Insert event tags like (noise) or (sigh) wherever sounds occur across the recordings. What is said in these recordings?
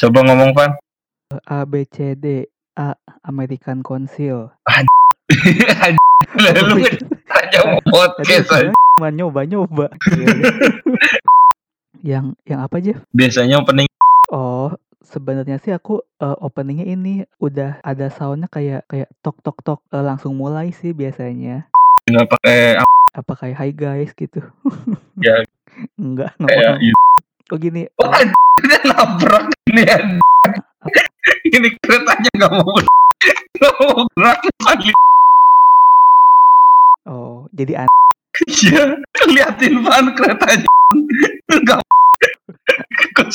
Coba ngomong Van. A B C D A American Council. (laughs) Lu aja mau podcast aja. cuma nyoba nyoba. (laughs) yang yang apa aja? Biasanya opening Oh, sebenarnya sih aku eh, openingnya ini udah ada soundnya kayak kayak tok tok tok eh, langsung mulai sih biasanya. nggak pakai apa Apa kayak hi guys gitu? Ya. (laughs) Enggak, nggak kayak gitu. Oh gini. Wah, eh, dia nabrak ini. Ini keretanya nggak mau nggak mau gerak lagi. oh, jadi an- Iya, liatin Van keretanya. Nggak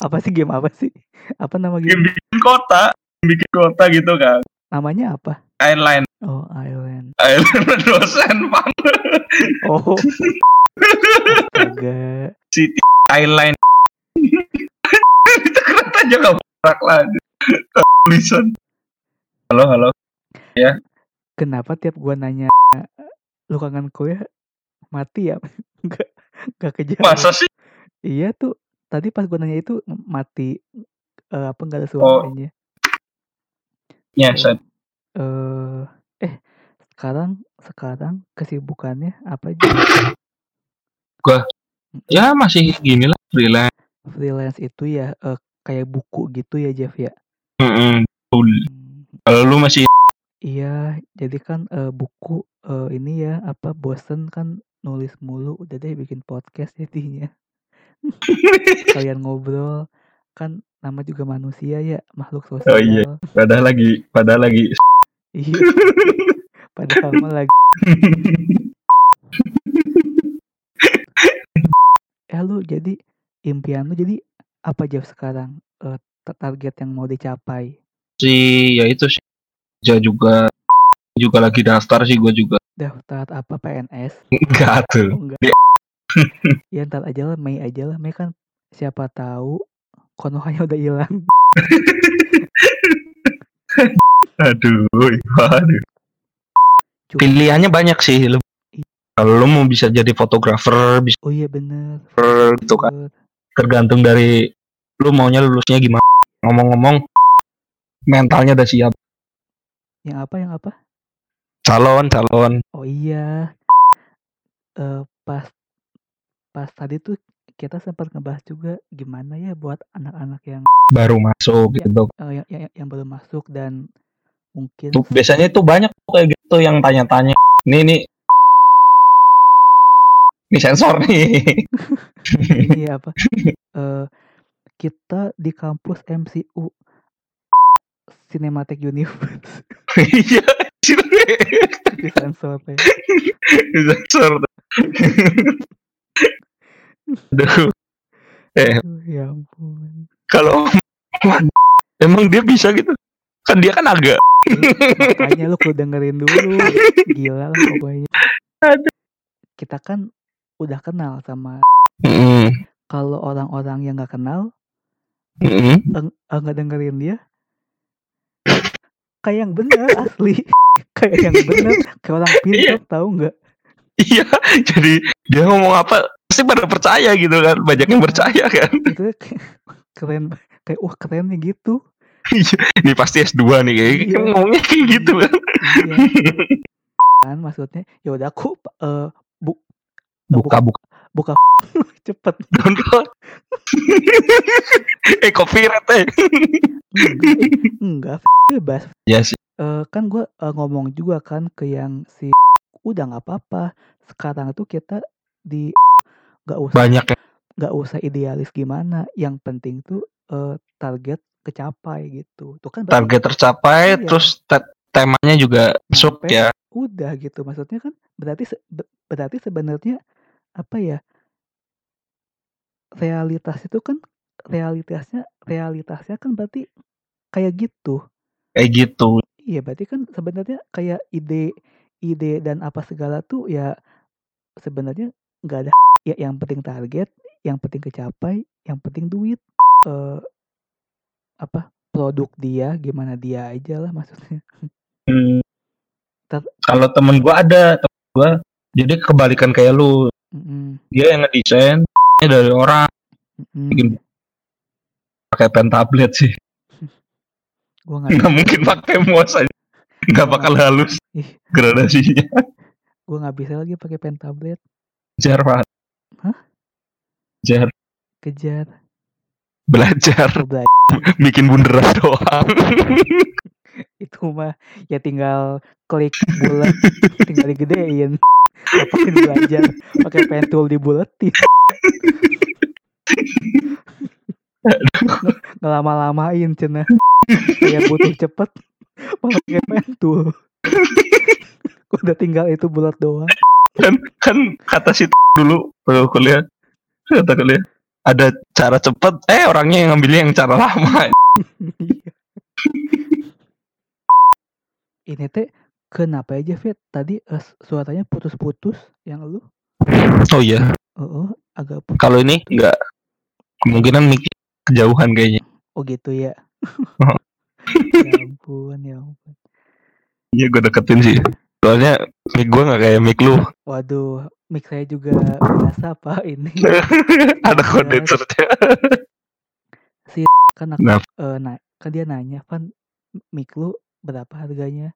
apa sih game apa sih? Apa nama bikin game? bikin kota, bikin kota gitu kan. Namanya apa? Airline, Oh, Island. airline dosen Van. Oh. (laughs) Astaga. City Airline. Itu keretanya nggak mau gerak lagi. Tulisan. Halo, halo. Kenapa tiap gua nanya lu kangen kuliah mati ya? (laughs) Enggak enggak kejawab. Masa sih? Iya tuh. Tadi pas gua nanya itu mati eh, apa enggak ada Oh. suaranya. Ya, saya Eh eh sekarang sekarang kesibukannya apa aja? ya masih gini lah freelance. Freelance itu ya eh, kayak buku gitu ya Jeff ya. Hmm, Kalau lu masih Iya, jadi kan eh, buku eh, ini ya apa bosen kan nulis mulu, udah deh bikin podcast jadinya. (laughs) Kalian ngobrol kan nama juga manusia ya makhluk sosial. Oh, iya. (laughs) padahal lagi padahal lagi Iya. (laughs) Padahal mah lagi eh lu jadi impian lu jadi apa Jeff sekarang ta- target yang mau dicapai? Sih ya itu sih. Kerja juga juga lagi daftar sih gue juga. Daftar apa PNS enggak tuh oh, enggak. (laughs) Ya ntar aja lah Mei aja lah. Mei kan siapa tahu konohanya udah hilang. (laughs) Aduh waduh. Cuma- pilihannya banyak sih Lu- kalau lu mau bisa jadi fotografer bisa oh iya bener. Gitu kan. Bener. Tergantung dari lu maunya lulusnya gimana. Ngomong-ngomong mentalnya udah siap. Yang apa yang apa? Calon calon. Oh iya. Eh pas pas tadi tuh kita sempat ngebahas juga gimana ya buat anak-anak yang baru masuk Ya. gitu. Eh, yang, yang yang belum masuk dan mungkin tuh biasanya tuh banyak tuh kayak gitu yang tanya-tanya. Nih nih ini sensor nih. (laughs) Ini apa? Eh kita di kampus MCU Cinematic Universe. Iya di sensor ya. sensor. Aduh. Eh. Aduh, ya ampun. Kalau emang dia bisa gitu? Kan dia kan agak. Makanya lu kudu dengerin dulu. Gila lah pokoknya. Aduh. kita kan udah kenal sama Mm, kalau orang-orang yang nggak kenal mm. eng- eh, nggak dengerin dia kayak yang bener asli kayak yang bener kayak orang (laughs) pintar tahu nggak? Iya jadi dia ngomong apa pasti pada percaya gitu kan banyak yang percaya kan. Itu keren kayak wah keren nih gitu. Iya, ini pasti S2 nih kayak Iya. ngomongnya kayak gitu kan. Iya kan maksudnya ya udah aku eh, bu buka buka. buka. (laughs) Cepet. Download. (laughs) Eh copyright eh. Enggak eh, enggak bebas. Ya sih. Eh, kan gue ngomong juga kan ke yang si udah nggak apa-apa. Sekarang tuh kita di nggak usah banyak yang nggak usah idealis gimana. Yang penting tuh eh, target kecapai gitu. Tuh kan berarti target tercapai Iya. terus te- temanya juga masuk ya. udah gitu. Maksudnya kan berarti berarti sebenarnya apa ya realitas itu kan realitasnya realitasnya kan berarti kayak gitu. Kayak gitu. Iya berarti kan sebenarnya kayak ide ide dan apa segala tuh ya sebenarnya nggak ada (laughs) ya yang penting target yang penting kecapai yang penting duit eh apa produk dia gimana dia aja lah maksudnya. Hmm, Ter- kalau temen gua ada temen gua jadi kebalikan kayak lu dia yang ngedesain (laughs) dari orang mm-mm. bikin pakai pen tablet sih (laughs) Gue nggak nggak mungkin pakai mos aja nggak bakal halus Ih. gradasinya (laughs) gue nggak bisa lagi pakai pen tablet. jar Pak. Hah? jar Kejar. belajar Oh, belajar. bikin bunderan doang Itu mah ya tinggal klik bulat, tinggal digedein. Ngapain belajar pakai pen tool dibuletin. Ngelama-lamain cenah. Kayak butuh cepet malah pakai pen tool. Udah tinggal itu bulat doang. kan kan kata si dulu waktu kuliah kata kuliah ada cara cepet eh orangnya yang ngambilnya yang cara lama Iya. Ini teh kenapa aja Fit? Tadi eh, suaranya putus-putus yang lu? oh iya Oh, agak putus. kalau ini nggak kemungkinan mic kejauhan kayaknya Oh gitu ya. Oh. (laughs) ya ampun, ya ampun. iya gue deketin sih soalnya mic gue nggak kayak mic lu Waduh, mic saya juga biasa Pak ini. (laughs) ada kondensernya Kan aku, Kenapa? eh, na- kan dia nanya, "Van, mic lu berapa harganya?"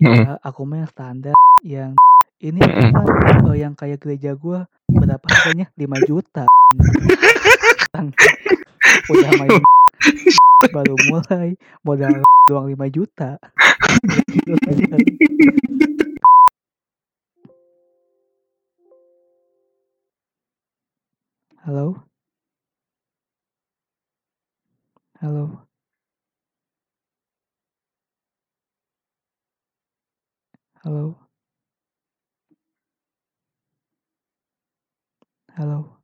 Mm. "Ya, aku mah yang standar yang ini. Van, eh, yang kayak gereja gua berapa harganya? 5 juta. (laughs) Udah main (laughs) baru mulai modal doang 5 juta. Halo? Halo? Hello. Hello.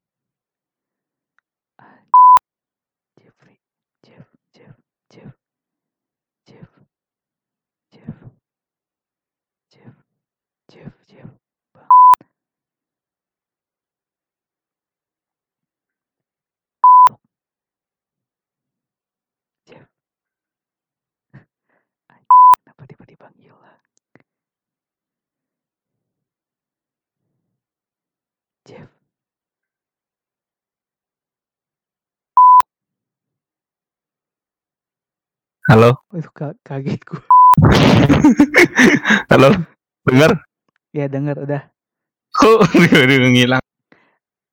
Halo Oh, itu ka- kaget gue. (laughs) halo dengar Ya denger udah. kok udah ngilang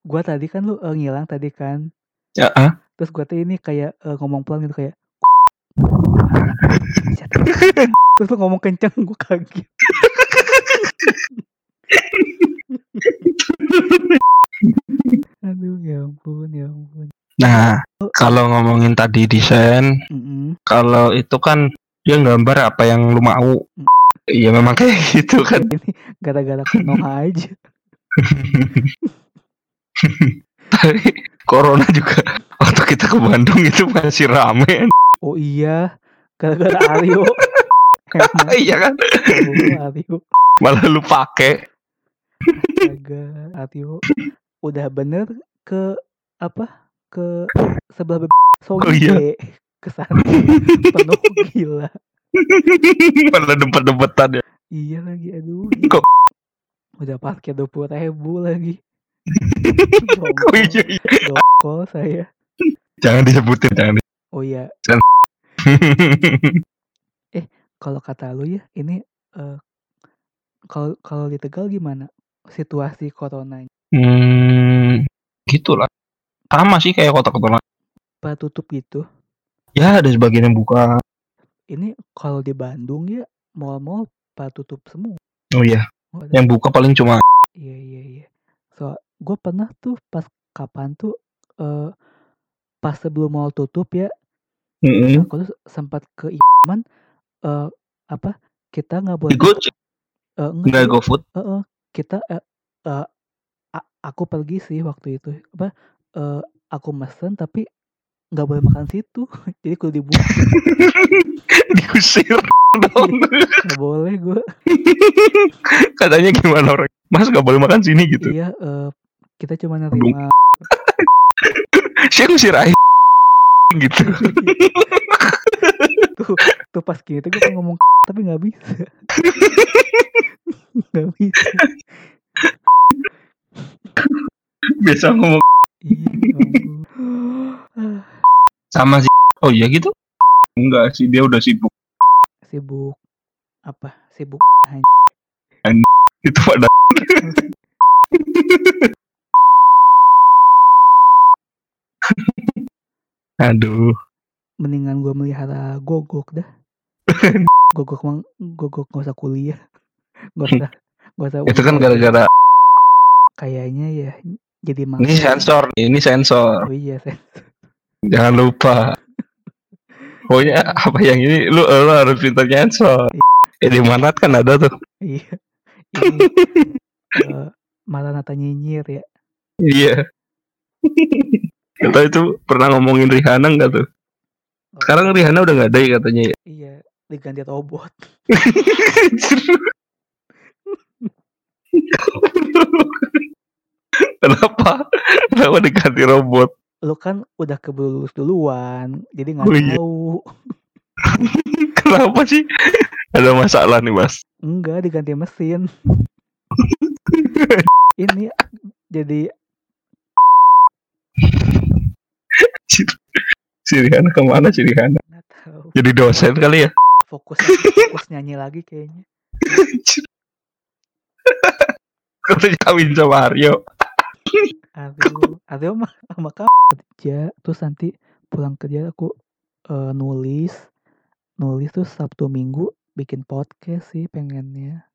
Gua tadi kan lu eh, ngilang tadi kan. ya ah Terus gua tuh ini kayak eh, ngomong pelan gitu kayak (laughs) Terus lu ngomong kenceng gue kaget. (laughs) Aduh ya ampun ya ampun. nah kalau ngomongin tadi desain Mm-mm. Kalau itu kan dia gambar apa yang lu mau Iya memang kayak gitu kan (laughs) Ini gara-gara Konoha aja. (laughs) Tadi corona juga waktu kita ke Bandung itu masih rame Oh iya, gara-gara Aryo. (laughs) Iya kan oh, Aryo. malah lu pakai Astaga, Aryo. Udah bener ke apa? Ke sebelah beb Oh, iya. Soge. Ke sana. (laughs) Penuh gila. malah dempet-dempetan ya Iya lagi, aduh. (laughs) Kok- Udah parkir dua puluh ribu lagi. (laughs) oh iya, iya. Dongkol saya. jangan disebutin jangan di- Oh iya, kalau kata lu ya, ini eh, kalau kalau di Tegal gimana situasi corona? hmm, gitulah sama sih kayak kota-kota lain Apa tutup gitu? Ya ada sebagian yang buka Ini kalau di Bandung ya mall-mall pada tutup semua. oh iya Oh, ada- yang buka paling cuma Iya iya iya. So, gue pernah tuh pas kapan tuh eh pas sebelum mall tutup ya, Mm-mm. aku tuh sempat ke Iman eh apa? Kita nggak boleh eh, enggak nggak sih, GoFood eh, eh, kita eh, eh, a- aku pergi sih waktu itu apa eh, aku mesen tapi nggak boleh makan situ (laughs) jadi kudu dibuka (laughs) diusir dong. (laughs) Nggak boleh gue katanya gimana orang? Mas nggak boleh makan sini gitu. Iya eh, kita cuma nerima. Saya ngusir air? Gitu. Tuh tuh pas gitu gue ngomong tapi nggak bisa. Nggak bisa. Biasa ngomong iya ya ampun. Ah, sama sih oh iya gitu Enggak sih, dia udah sibuk. Sibuk apa? Sibuk Itu pada (laughs) Aduh. mendingan gua melihara gogok dah. (laughs) gogok mang gogok nggak usah kuliah. (laughs) Nggak usah nggak usah Itu kan gara-gara kayaknya ya jadi ini malas. sensor, ini sensor. Oh iya, Sen. Jangan lupa. Pokoknya (laughs) apa yang ini lu, lu harus pintar sensor. Eh di mana kan ada tuh. Iya. (laughs) Eh, malah nata nyinyir ya. Iya. Kita itu pernah ngomongin Rihanna nggak tuh? Sekarang Rihanna udah nggak ada ya katanya ya. Iya, diganti robot. (laughs) Kenapa? Kenapa diganti robot? Lu kan udah keburu lulus duluan, jadi nggak Oh iya. tahu. (laughs) Kenapa sih? Ada masalah nih mas. Enggak, diganti mesin. (laughs) Ini jadi Si Rihanna ke mana si Rihanna? nggak tahu. Jadi dosen kali ya? Fokus fokus nyanyi lagi kayaknya. (laughs) Kalau kawin sama Aryo. Aduh, Aduh mah sama kamu kerja, terus nanti pulang kerja aku eh, nulis, nulis terus Sabtu Minggu bikin podcast sih pengennya.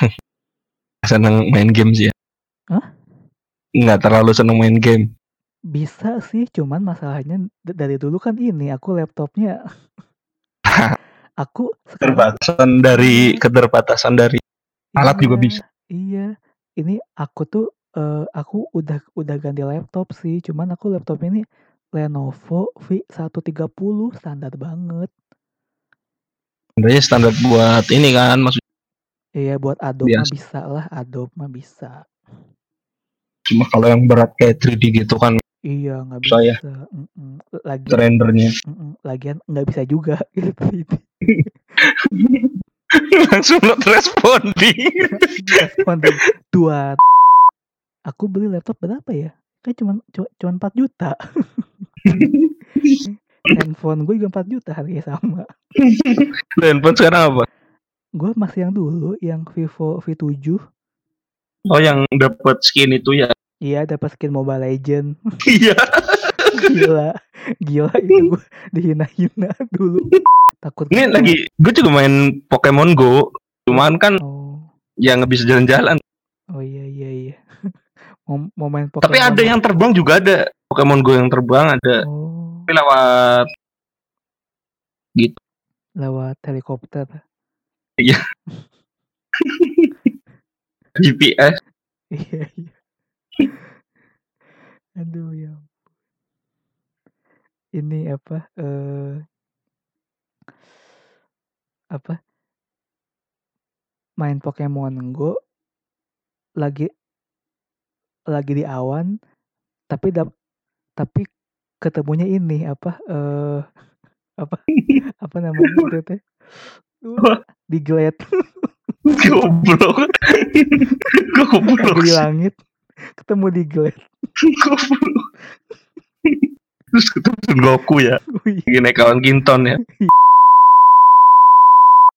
(laughs) Seneng main game sih ya? Hah? Nggak terlalu seneng main game. Bisa sih, cuman masalahnya dari dulu kan ini aku laptopnya (laughs) aku sekarang Keterbatasan dari keterbatasan dari alat juga Iya, bisa. Iya, ini aku tuh eh, aku udah udah ganti laptop sih, cuman aku laptop ini Lenovo V130 standar banget. Sebenarnya standar buat ini kan maksudnya Iya buat Adobe mah bisa lah, Adobe mah bisa. cuma kalau yang berat kayak 3D gitu kan Iya nggak Bisa ya. bisa. Mm-mm. Lagi rendernya lagian nggak bisa juga (laughs) gitu. (laughs) (laughs) langsung not responding. Respon tuh, dua. Aku beli laptop berapa ya? Kan cuma cu- cuma 4 juta. (laughs) Handphone gue juga 4 juta harganya sama. Handphone sekarang apa? Gue masih yang dulu, yang Vivo V7. Oh yang dapat skin itu ya. Iya, dapat skin Mobile Legend. Iya. Gila, gila itu gue dihina-hina dulu. Takut. Ini lagi gue juga main Pokemon Go. Cuman kan Oh, ya nggak bisa jalan-jalan. oh iya iya iya. (laughs) Mau, mau main Pokemon. Tapi ada yang terbang juga ada. Pokemon Go yang terbang ada. Oh, Tapi lewat lewat helikopter. (laughs) GPS. Iya iya. Aduh ya. Ini apa? Eh apa? Main Pokemon Go lagi lagi di awan tapi dap, tapi ketemunya ini apa eh apa (laughs) apa namanya itu teh Apa? di glade (laughs) Goblok. (laughs) Goblok. di langit ketemu di glade Goblok. Terus ketemu Goku ya. Wih, Lagi naik kawan Kinton ya.